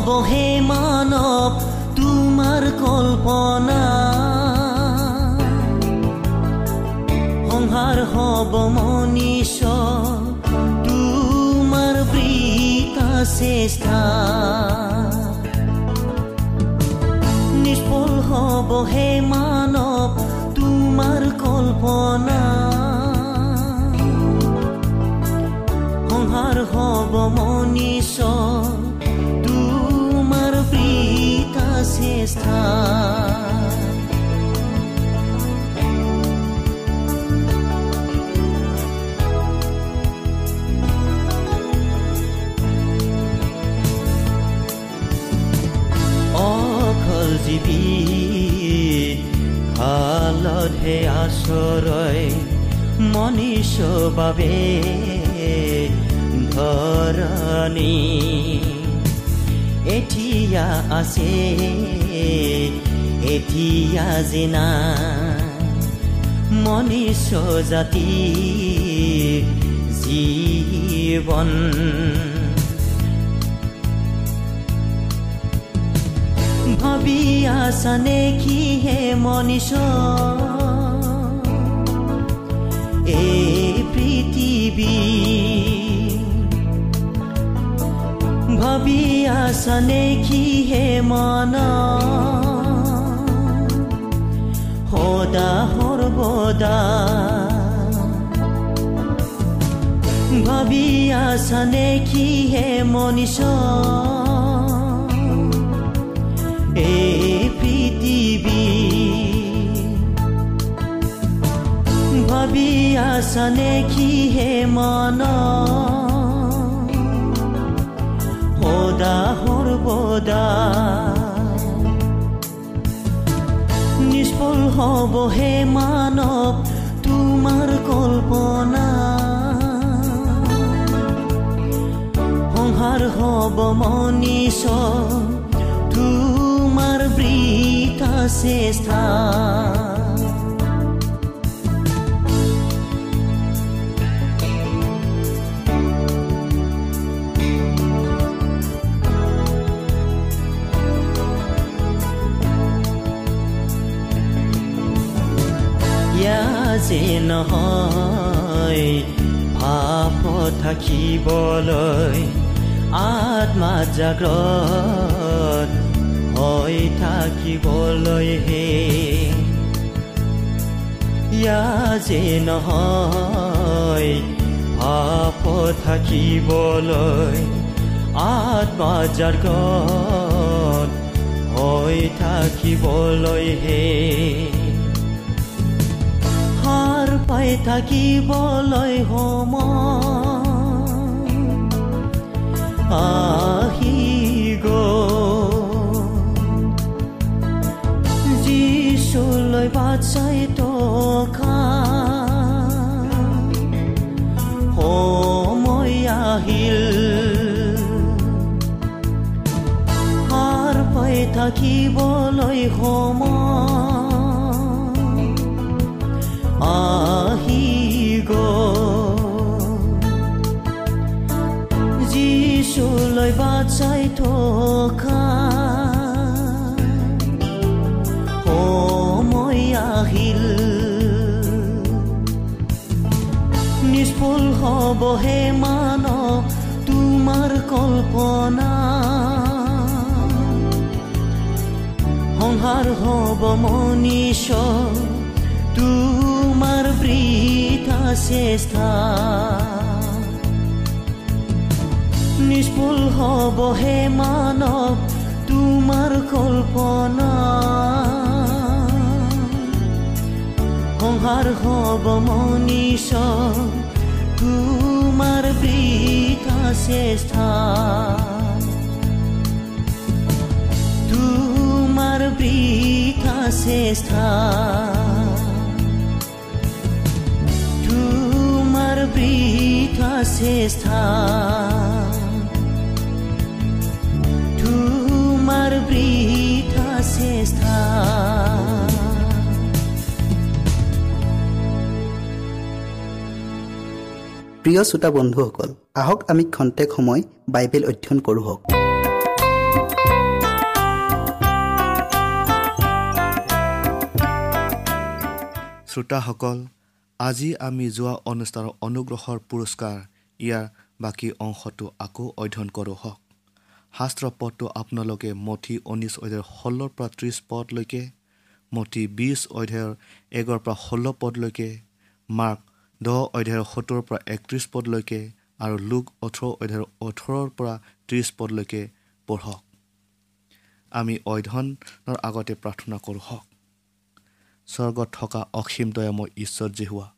হব হে মানৱ তোমাৰ কল্পনা। সংহাৰ হব মনীষ তোমাৰ বৃতা চেষ্টা নিষ্ফল হব হে মানৱ বাবে ধৰণী এতিয়া আছে এতিয়া জিনা। মনীষ জাতি জীৱন। ভাবি আছানে কি হে মনীষ এই পৃথিৱী ভাবি আছানে কি হে মন সদা সৰ্বদা ভাবি আছানে কি হে মনীষ এই আছানে কি হে মন? সদা সৰ্বদা নিষ্ফল হব হে মানৱ তোমাৰ কল্পনা। সংহাৰ হব মনীষ তোমাৰ বৃতা চেষ্টা যে নহয় ভাপ থাকিবলৈ আত্মা জাগ্ৰত হৈ থাকিবলৈ হে। ইয়া যে নহয় ভাপ থাকিবলৈ আত্মা জাগ্ৰত হৈ থাকিবলৈ হে। সাৰ পাই থাকিবলৈ সম আহি যিচুলৈ বাট চাই টকা সময় আহিল। সাৰ পাই থাকিবলৈ সময় বা চাই থকা সময় আহিল নিষ্ফল তোমাৰ কল্পনা। সংসাৰ হ'ব মনীষ তোমাৰ বৃথা চেষ্টা নিষ্ফুল হ'বহে মানৱ তোমাৰ কল্পনা। সংসাৰ হ'ব মনীষ তোমাৰ বৃথা চেষ্টা তোমাৰ বৃথা চেষ্টা তোমাৰ বৃথা চেষ্টা প্ৰিয় শ্ৰোতা বন্ধুসকল আহক আমি খন্তেক সময় বাইবেল অধ্যয়ন কৰোঁ হওক। শ্ৰোতাসকল আজি আমি যোৱা অনুষ্ঠানৰ অনুগ্ৰহৰ পুৰস্কাৰ ইয়াৰ বাকী অংশটো আকৌ অধ্যয়ন কৰোঁ হওক। শাস্ত্ৰ পদটো আপোনালোকে মঠি ঊনৈছ অধ্যায়ৰ ষোল্লৰ পৰা ত্ৰিছ পদলৈকে মঠি বিছ অধ্যায়ৰ একৰ পৰা ষোল্ল পদলৈকে মাৰ্ক দহ অধ্যায়ৰ সত্তৰৰ পৰা একত্ৰিছ পদলৈকে আৰু লোক ওঠৰ অধ্যায়ৰ ওঠৰৰ পৰা ত্ৰিছ পদলৈকে পঢ়ক। আমি অধ্যয়নৰ আগতে প্ৰাৰ্থনা কৰোঁ হওক। স্বৰ্গত থকা অসীম দয়াময় ঈশ্বৰ হোৱা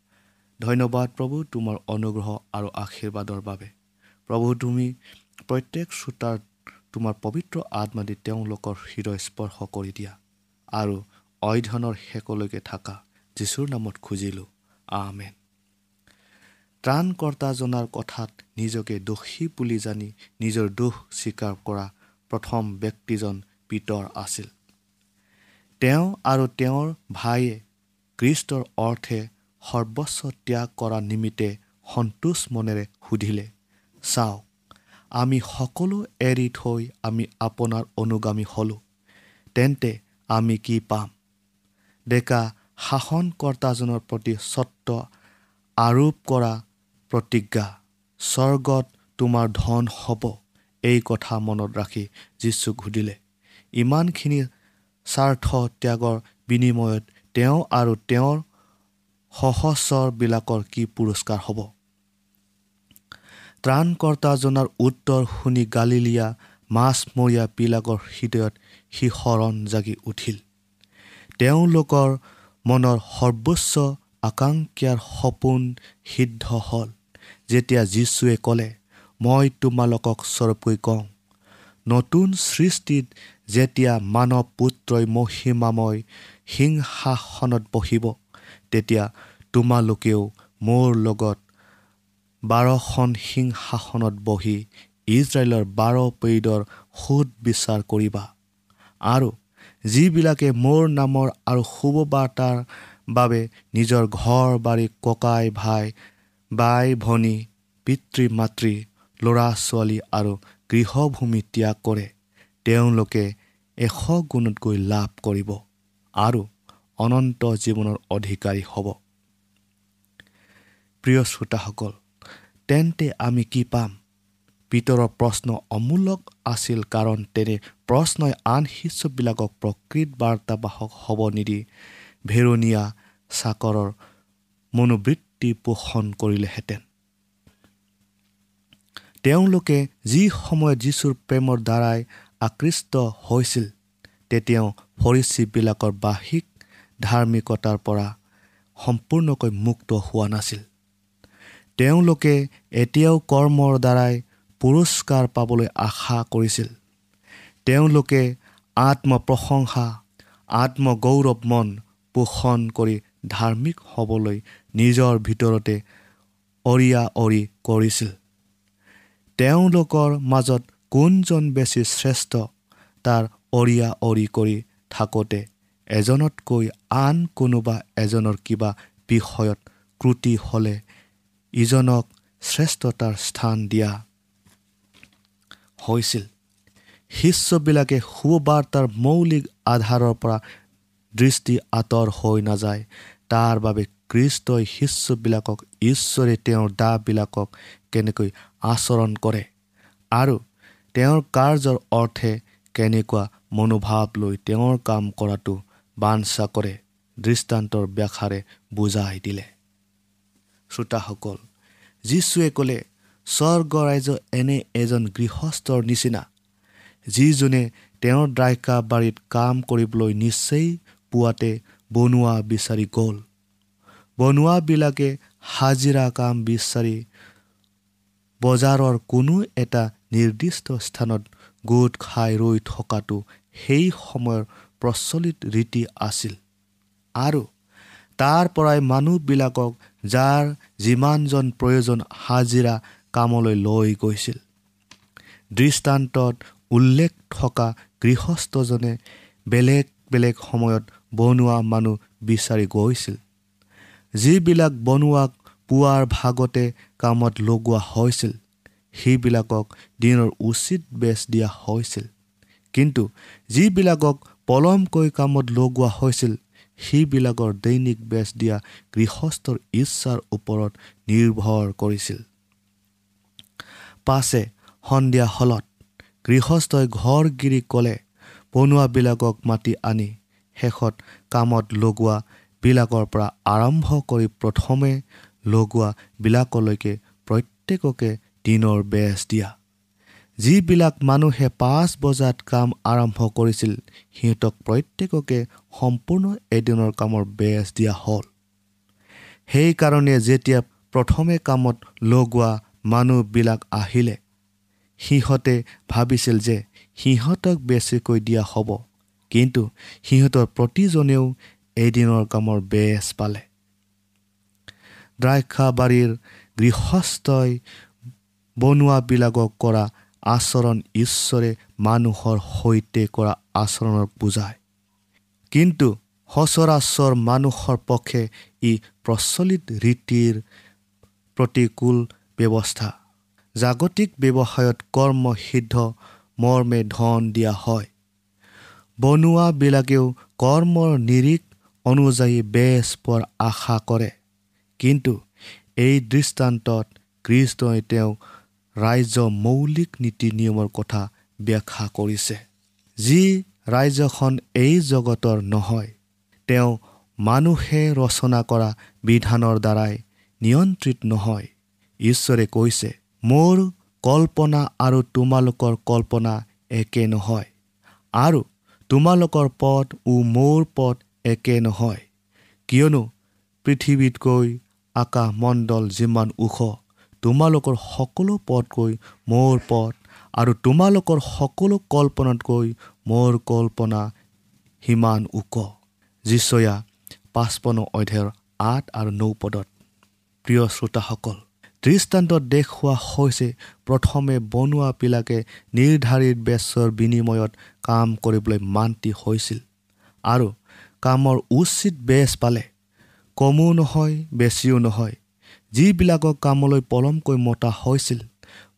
ধন্যবাদ প্ৰভু তোমাৰ অনুগ্ৰহ আৰু আশীৰ্বাদৰ বাবে। প্ৰভু তুমি প্ৰত্যেক শ্ৰোতাৰ তোমাৰ পবিত্ৰ আত্মা দি তেওঁলোকৰ হৃদয় স্পৰ্শ কৰি দিয়া আৰু অধ্যয়নৰ শেষলৈকে থকা যীশুৰ নামত খুজিলোঁ। আমেন। ত্ৰাণকৰ্তাজনাৰ কথাত নিজকে দোষী বুলি জানি নিজৰ দোষ স্বীকাৰ কৰা প্ৰথম ব্যক্তিজন পিতৰ আছিল। তেওঁ আৰু তেওঁৰ ভাইয়ে কৃষ্টৰ অৰ্থে সৰ্বস্ব ত্যাগ কৰা নিমিত্তে সন্তোষ মনেৰে সুধিলে চাওক আমি সকলো এৰি থৈ আমি আপোনাৰ অনুগামী হ'লোঁ। তেন্তে আমি কি পাম? ডেকা শাসনকৰ্তাজনৰ প্ৰতি স্বত্ব আৰোপ কৰা প্ৰতিজ্ঞা স্বৰ্গত তোমাৰ ধন হ'ব এই কথা মনত ৰাখি যীচুক সুধিলে। ইমানখিনি স্বাৰ্থ ত্যাগৰ বিনিময়ত তেওঁ আৰু তেওঁৰ সহচৰবিলাকৰ কি পুৰস্কাৰ হ'ব? ত্ৰাণকৰ্তাজনাৰ উত্তৰ শুনি গালিলীয়া মাছমৰীয়াবিলাকৰ হৃদয়ত শিহৰণ জাগি উঠিল। তেওঁলোকৰ মনৰ সৰ্বোচ্চ আকাংক্ষাৰ সপোন সিদ্ধ হ'ল। যেতিয়া যীশুৱে ক'লে মই তোমালোকক স্বৰূপকৈ কওঁ নতুন সৃষ্টিত যেতিয়া মানৱ পুত্ৰই মহিমাময় সিংহাসনত বহিব তেতিয়া তোমালোকেও মোৰ লগত বাৰখন সিংহাসনত বহি ইজৰাইলৰ বাৰ পেইডৰ সোধ বিচাৰ কৰিবা। আৰু যিবিলাকে মোৰ নামৰ আৰু শুভবাৰ্তাৰ বাবে নিজৰ ঘৰ বাৰী ককাই ভাই বাই ভনী পিতৃ মাতৃ ল'ৰা ছোৱালী আৰু গৃহভূমি ত্যাগ কৰে। তেওঁলোকে এশ গুণতকৈ লাভ কৰিব আৰু অনন্ত জীৱনৰ অধিকাৰী হ'ব। প্ৰিয় শ্ৰোতাসকল তেন্তে আমি কি পাম? পিতৰৰ প্ৰশ্ন অমূলক আছিল কাৰণ তেনে প্ৰশ্নই আন শিষ্যবিলাকক প্ৰকৃত বাৰ্তাবাহক হ'ব নিদি। ভেৰনীয়া চাকৰৰ মনোবৃত্তি পোষণ কৰিলেহেঁতেন। তেওঁলোকে যি সময়ত যীশুৰ প্ৰেমৰ দ্বাৰাই আকৃষ্ট হৈছিল তেতিয়াও ফৰিচীবিলাকৰ বাহিক ধাৰ্মিকতাৰ পৰা সম্পূৰ্ণকৈ মুক্ত হোৱা নাছিল। তেওঁলোকে এতিয়াও কৰ্মৰ দ্বাৰাই পুৰস্কাৰ পাবলৈ আশা কৰিছিল। তেওঁলোকে আত্মপ্ৰশংসা আত্মগৌৰৱ মন পোষণ কৰি ধাৰ্মিক হ'বলৈ নিজৰ ভিতৰতে অৰিয়া অৰি কৰিছিল। তেওঁলোকৰ মাজত কোনজন বেছি শ্ৰেষ্ঠ তাৰ অৰিয়া অৰি কৰি থাকোঁতে এজনতকৈ আন কোনোবা এজনৰ কিবা বিষয়ত ক্ৰুটি হ'লে ইজনক শ্ৰেষ্ঠতাৰ স্থান দিয়া হৈছিল। শিষ্যবিলাকে সুবাৰ্তাৰ মৌলিক আধাৰৰ পৰা দৃষ্টি আঁতৰ হৈ নাযায়। তাৰ বাবে কৃষ্টই শিষ্যবিলাকক ঈশ্বৰে তেওঁৰ দাবিলাকক কেনেকৈ আচৰণ কৰে আৰু তেওঁৰ কাৰ্যৰ অৰ্থে কেনেকুৱা মনোভাৱ লৈ তেওঁৰ কাম কৰাটো বাঞ্ছা কৰে দৃষ্টান্তৰ ব্যাখ্যাৰে বুজাই দিলে। শ্ৰোতাসকল যীশুৱে ক'লে স্বৰ্গ ৰাজ্য এনে এজন গৃহস্থৰ নিচিনা যিজনে তেওঁৰ দ্ৰাক্ষা বাৰীত কাম কৰিবলৈ নিশ্চয় পুৱাতে বনোৱা বিচাৰি গ'ল। বনোৱাবিলাকে হাজিৰা কাম বিচাৰি বজাৰৰ কোনো এটা নিৰ্দিষ্ট স্থানত গোট খাই ৰৈ থকাটো সেই সময়ৰ প্ৰচলিত ৰীতি আছিল। আৰু তাৰ পৰাই মানুহবিলাকক যাৰ যিমানজন প্ৰয়োজন হাজিৰা কামলৈ লৈ গৈছিল। দৃষ্টান্তত উল্লেখ থকা গৃহস্থজনে বেলেগ বেলেগ সময়ত বনোৱা মানুহ বিচাৰি গৈছিল। যিবিলাক বনোৱাক পুৱাৰ ভাগতে কামত লগোৱা হৈছিল সেইবিলাকক দিনৰ উচিত বেচ দিয়া হৈছিল। কিন্তু যিবিলাকক পলমকৈ কামত লগোৱা হৈছিল সেইবিলাকৰ দৈনিক বেচ দিয়া গৃহস্থৰ ইচ্ছাৰ ওপৰত নিৰ্ভৰ কৰিছিল। পাছে সন্ধিয়া হলত গৃহস্থই ঘৰ গিৰি ক'লে বনোৱাবিলাকক মাতি আনি শেষত কামত লগোৱাবিলাকৰ পৰা আৰম্ভ কৰি প্ৰথমে লগোৱাবিলাকলৈকে প্ৰত্যেককে দিনৰ বেচ দিয়া। যিবিলাক মানুহে পাঁচ বজাত কাম আৰম্ভ কৰিছিল সিহঁতক প্ৰত্যেককে সম্পূৰ্ণ এদিনৰ কামৰ বেচ দিয়া হ'ল। সেইকাৰণে যেতিয়া প্ৰথমে কামত লগোৱা মানুহবিলাক আহিলে সিহঁতে ভাবিছিল যে সিহঁতক বেছিকৈ দিয়া হ'ব। কিন্তু সিহঁতৰ প্ৰতিজনেও এদিনৰ কামৰ বেচ পালে। দ্ৰাক্ষাবাৰীৰ গৃহস্থই বনোৱাবিলাকক কৰা আচৰণ ঈশ্বৰে মানুহৰ সৈতে কৰা আচৰণৰ বুজায় কিন্তু সচৰাচৰ মানুহৰ পক্ষে ই প্ৰচলিত ৰীতিৰ প্ৰতিকূল ব্যৱস্থা। জাগতিক ব্যৱসায়ত কৰ্ম সিদ্ধ মৰ্মে ধন দিয়া হয়। বনোৱাবিলাকেও কৰ্মৰ নিৰিখ অনুযায়ী বেচ পোৱাৰ আশা কৰে। কিন্তু এই দৃষ্টান্তত কৃষ্ণই তেওঁ ৰাজ্য মৌলিক নীতি নিয়মৰ কথা ব্যাখ্যা কৰিছে। যি ৰাজ্যখন এই জগতৰ নহয় তেওঁ মানুহে ৰচনা কৰা বিধানৰ দ্বাৰাই নিয়ন্ত্ৰিত নহয়। ঈশ্বৰে কৈছে মোৰ কল্পনা আৰু তোমালোকৰ কল্পনা একে নহয় আৰু তোমালোকৰ পথ ও মোৰ পথ একে নহয়। কিয়নো পৃথিৱীতকৈ আকাশমণ্ডল যিমান ওখ তোমালোকৰ সকলো পথকৈ মোৰ পথ আৰু তোমালোকৰ সকলো কল্পনাতকৈ মোৰ কল্পনা সিমান ওখ। যিচয়া পাঁচপন্ন অধ্যায়ৰ আঠ আৰু নৌ পদত প্ৰিয় শ্ৰোতাসকল দৃষ্টান্তত দেখুওৱা হৈছে প্ৰথমে বনোৱাবিলাকে নিৰ্ধাৰিত বেচৰ বিনিময়ত কাম কৰিবলৈ মান্তি হৈছিল আৰু কামৰ উচিত বেচ পালে। কমো নহয় বেছিও নহয়। যিবিলাকক কামলৈ পলমকৈ মতা হৈছিল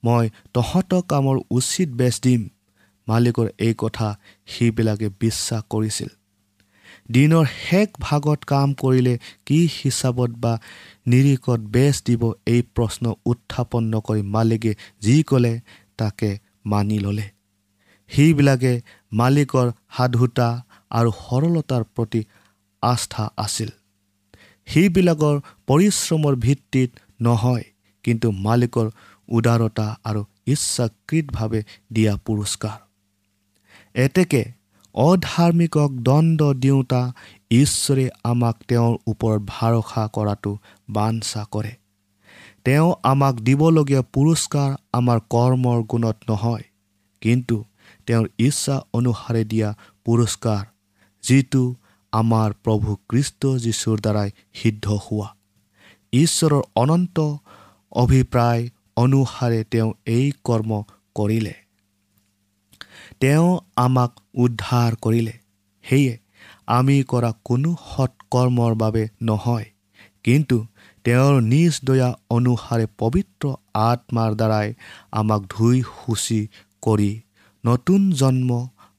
মই তহঁতক কামৰ উচিত বেচ দিম। মালিকৰ এই কথা সেইবিলাকে বিশ্বাস কৰিছিল। দিনৰ শেষ ভাগত কাম কৰিলে কি হিচাপত বা নিৰিখত বেচ দিব এই প্ৰশ্ন উত্থাপন নকৰি মালিকে যি ক'লে তাকে মানি ল'লে। সেইবিলাকে মালিকৰ সাধুতা আৰু সৰলতাৰ প্ৰতি আস্থা আছিল। সেইবিলাকৰ পৰিশ্ৰমৰ ভিত্তিত নহয় কিন্তু মালিকৰ উদাৰতা আৰু ইচ্ছাকৃতভাৱে দিয়া পুৰস্কাৰ। এতেকে অধাৰ্মিকক দণ্ড দিওঁতা ঈশ্বৰে আমাক তেওঁৰ ওপৰত ভৰসা কৰাটো বাঞ্ছা কৰে। তেওঁ আমাক দিবলগীয়া পুৰস্কাৰ আমাৰ কৰ্মৰ গুণত নহয় কিন্তু তেওঁৰ ইচ্ছা অনুসাৰে দিয়া পুৰস্কাৰ যিটো আমাৰ প্ৰভু কৃষ্ট যীশুৰ দ্বাৰাই সিদ্ধ হোৱা। ঈশ্বৰৰ অনন্ত অভিপ্ৰায় অনুসাৰে তেওঁ এই কৰ্ম কৰিলে। তেওঁ আমাক উদ্ধাৰ কৰিলে। সেয়ে আমি কৰা কোনো সৎকৰ্মৰ বাবে নহয় কিন্তু তেওঁৰ নিজ দয়া অনুসাৰে পবিত্ৰ আত্মাৰ দ্বাৰাই আমাক ধুই সূচী কৰি নতুন জন্ম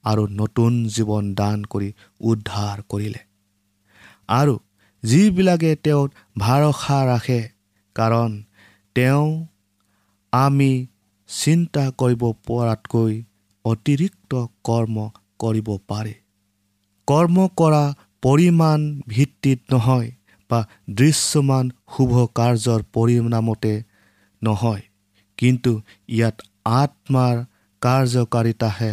আৰু নতুন জীৱন দান কৰি উদ্ধাৰ কৰিলে। আৰু যিবিলাকে তেওঁত ভৰসা ৰাখে কাৰণ তেওঁ আমি চিন্তা কৰিব পৰাতকৈ অতিৰিক্ত কৰ্ম কৰিব পাৰে। কৰ্ম কৰা পৰিমাণ ভিত্তিত নহয় বা দৃশ্যমান শুভ কাৰ্যৰ পৰিণামতে নহয় কিন্তু ইয়াত আত্মাৰ কাৰ্যকাৰিতাহে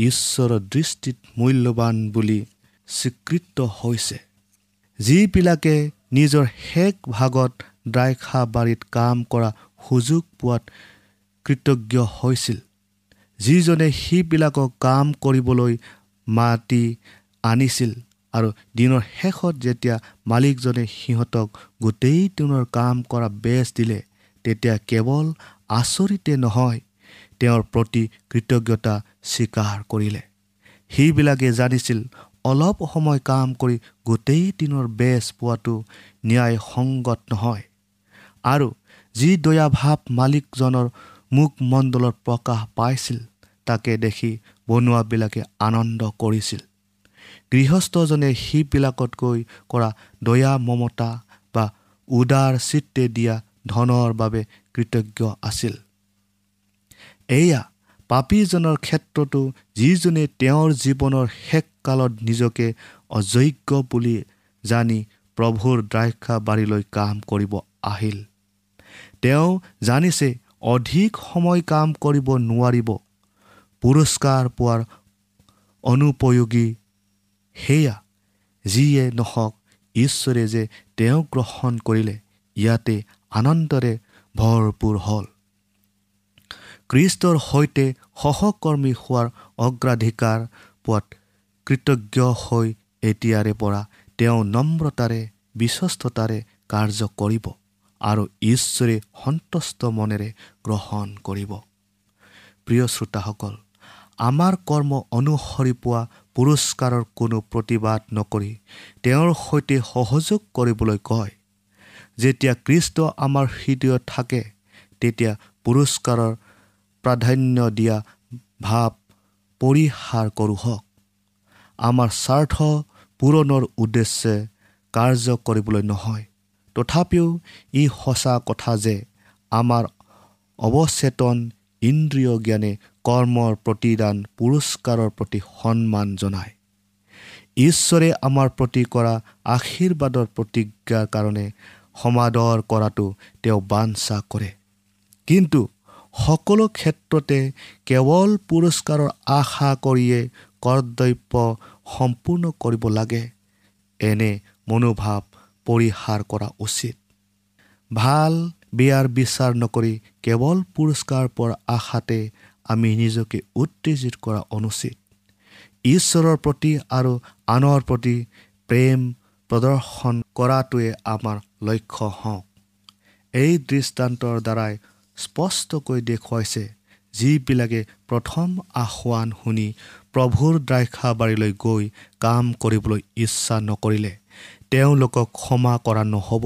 ঈশ্বৰৰ দৃষ্টিত মূল্যৱান বুলি স্বীকৃত হৈছে। যিবিলাকে নিজৰ শেষ ভাগত দ্ৰাক্ষা বাৰীত কাম কৰা সুযোগ পোৱাত কৃতজ্ঞ হৈছিল। যিজনে সিবিলাকক কাম কৰিবলৈ মাতি আনিছিল আৰু দিনৰ শেষত যেতিয়া মালিকজনে সিহঁতক গোটেই দিনৰ কাম কৰা বেচ দিলে তেতিয়া কেৱল আচৰিতে নহয় তেওঁৰ প্ৰতি কৃতজ্ঞতা স্বীকাৰ কৰিলে। সেইবিলাকে জানিছিল অলপ সময় কাম কৰি গোটেই দিনৰ বেচ পোৱাটো ন্যায়সংগত নহয়। আৰু যি দয়াভাৱ মালিকজনৰ মুখমণ্ডলত প্ৰকাশ পাইছিল তাকে দেখি বনোৱাবিলাকে আনন্দ কৰিছিল। গৃহস্থজনে সেইবিলাকতকৈ কৰা দয়া মমতা বা উদাৰ চিত্তে দিয়া ধনৰ বাবে কৃতজ্ঞ আছিল। এয়া পাপীজনৰ ক্ষেত্ৰতো যিজনে তেওঁৰ জীৱনৰ শেষকালত নিজকে অযোগ্য বুলি জানি প্ৰভুৰ দ্ৰাক্ষা বাৰীলৈ কাম কৰিব আহিল। তেওঁ জানিছে অধিক সময় কাম কৰিব নোৱাৰিব। পুৰস্কাৰ পোৱাৰ অনুপয়োগী সেয়া যিয়ে নহওক ঈশ্বৰে যে তেওঁ গ্ৰহণ কৰিলে ইয়াতে আনন্দৰে ভৰপূৰ হ'ল। কৃষ্টৰ সৈতে সহকৰ্মী হোৱাৰ অগ্ৰাধিকাৰ পোৱাত কৃতজ্ঞ হৈ এতিয়াৰে পৰা তেওঁ নম্ৰতাৰে বিশ্বস্ততাৰে কাৰ্য কৰিব আৰু ঈশ্বৰে সন্তুষ্ট মনেৰে গ্ৰহণ কৰিব। প্ৰিয় শ্ৰোতাসকল আমাৰ কৰ্ম অনুসৰি পোৱা পুৰস্কাৰৰ কোনো প্ৰতিবাদ নকৰি তেওঁৰ সৈতে সহযোগ কৰিবলৈ কয় যেতিয়া কৃষ্ট আমাৰ হৃদয়ত থাকে তেতিয়া পুৰস্কাৰৰ প্ৰাধান্য দিয়া ভাৱ পৰিহাৰ কৰোঁ হওক। আমাৰ স্বাৰ্থ পূৰণৰ উদ্দেশ্যে কাৰ্য কৰিবলৈ নহয়। তথাপিও ই সঁচা কথা যে আমাৰ অৱচেতন ইন্দ্ৰিয় জ্ঞানে কৰ্মৰ প্ৰতিদান পুৰস্কাৰৰ প্ৰতি সন্মান জনায়। ঈশ্বৰে আমাৰ প্ৰতি কৰা আশীৰ্বাদৰ প্ৰতিজ্ঞাৰ কাৰণে সমাদৰ কৰাটো তেওঁ বাঞ্ছা কৰে। কিন্তু সকলো ক্ষেত্ৰতে কেৱল পুৰস্কাৰৰ আশা কৰিয়ে কৰ্তব্য সম্পূৰ্ণ কৰিব লাগে। এনে মনোভাৱ পৰিহাৰ কৰা উচিত। ভাল বেয়াৰ বিচাৰ নকৰি কেৱল পুৰস্কাৰ পোৱাৰ আশাতে আমি নিজকে উত্তেজিত কৰা অনুচিত। ঈশ্বৰৰ প্ৰতি আৰু আনৰ প্ৰতি প্ৰেম প্ৰদৰ্শন কৰাটোৱে আমাৰ লক্ষ্য হওক। এই দৃষ্টান্তৰ দ্বাৰাই স্পষ্টকৈ দেখুৱাইছে যিবিলাকে প্ৰথম আহ্বান শুনি প্ৰভুৰ দ্ৰাক্ষাবাৰীলৈ গৈ কাম কৰিবলৈ ইচ্ছা নকৰিলে তেওঁলোকক ক্ষমা কৰা নহ'ব।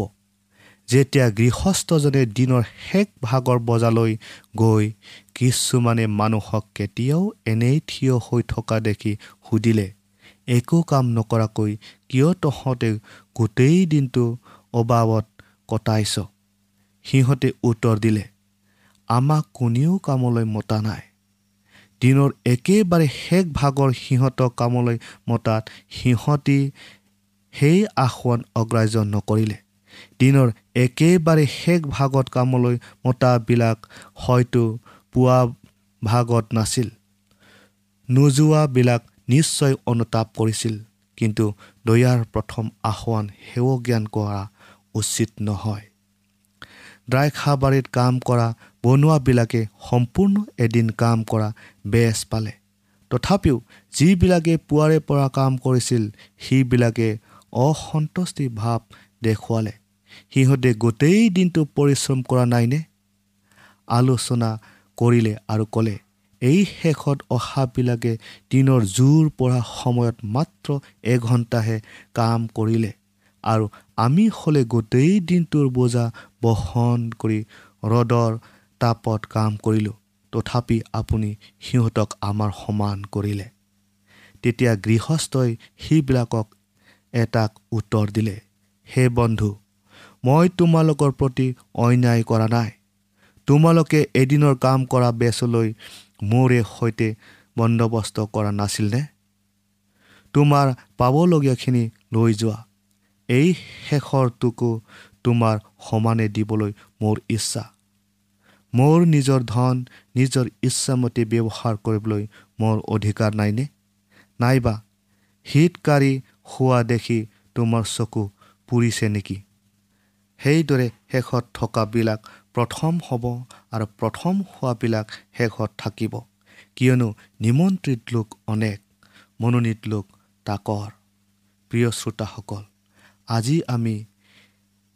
যেতিয়া গৃহস্থজনে দিনৰ শেষ ভাগৰ বজালৈ গৈ কিছুমানে মানুহক কেতিয়াও এনেই থিয় হৈ থকা দেখি সুধিলে একো কাম নকৰাকৈ কিয় তহঁতে গোটেই দিনটো অবাবত কটাইছ? সিহঁতে উত্তৰ দিলে আমাক কোনেও কামলৈ মতা নাই। দিনৰ একেবাৰে শেষ ভাগৰ সিহঁতক কামলৈ মতাত সিহঁতি সেই আসন অগ্ৰাহ্য নকৰিলে। দিনৰ একেবাৰে শেষ ভাগত কামলৈ মতাবিলাক হয়তো পুৱা ভাগত নাছিল। নোযোৱাবিলাক নিশ্চয় অনুতাপ কৰিছিল কিন্তু দয়াৰ প্ৰথম আসন সেৱ জ্ঞান কৰা উচিত নহয়। দ্ৰাক্ষাবাৰীত কাম কৰা বনোৱাবিলাকে সম্পূৰ্ণ এদিন কাম কৰা বেচ পালে। তথাপিও যিবিলাকে পুৱাৰে পৰা কাম কৰিছিল সেইবিলাকে অসন্তুষ্টি ভাৱ দেখুৱালে। সিহঁতে গোটেই দিনটো পৰিশ্ৰম কৰা নাইনে আলোচনা কৰিলে আৰু ক'লে এই শেষত অহাবিলাকে দিনৰ জোৰ পৰা সময়ত মাত্ৰ এঘণ্টাহে কাম কৰিলে আৰু আমি হ'লে গোটেই দিনটোৰ বোজা বহন কৰি ৰ'দৰ তাপত কাম কৰিলোঁ। তথাপি আপুনি সিহঁতক আমাৰ সমান কৰিলে। তেতিয়া গৃহস্থই সেইবিলাকক এটাক উত্তৰ দিলে হে বন্ধু মই তোমালোকৰ প্ৰতি অন্যায় কৰা নাই। তোমালোকে এদিনৰ কাম কৰা বেচলৈ মোৰে সৈতে বন্দবস্ত কৰা নাছিলনে তোমাৰ পাবলগীয়াখিনি লৈ যোৱা। এই শেষৰটোকো তোমাৰ সমানে দিবলৈ মোৰ ইচ্ছা। মোৰ নিজৰ ধন নিজৰ ইচ্ছামতে ব্যৱহাৰ কৰিবলৈ মোৰ অধিকাৰ নাইনে? নাইবা হিতকাৰী হোৱা দেখি তোমাৰ চকু পুৰিছে নেকি? সেইদৰে শেষত থকাবিলাক প্ৰথম হ'ব আৰু প্ৰথম হোৱাবিলাক শেষত থাকিব। কিয়নো নিমন্ত্ৰিত লোক অনেক মনোনীত লোক তাকৰ প্ৰিয় শ্ৰোতাসকল আজি আমি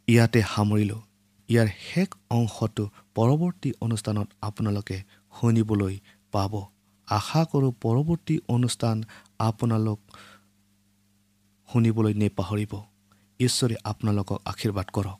ইয়াতে সামৰিলোঁ। ইয়াৰ শেষ অংশটো পৰৱৰ্তী অনুষ্ঠানত আপোনালোকে শুনিবলৈ পাব। আশা কৰোঁ পৰৱৰ্তী অনুষ্ঠান আপোনালোক শুনিবলৈ নেপাহৰিব। ঈশ্বৰে আপোনালোকক আশীৰ্বাদ কৰক।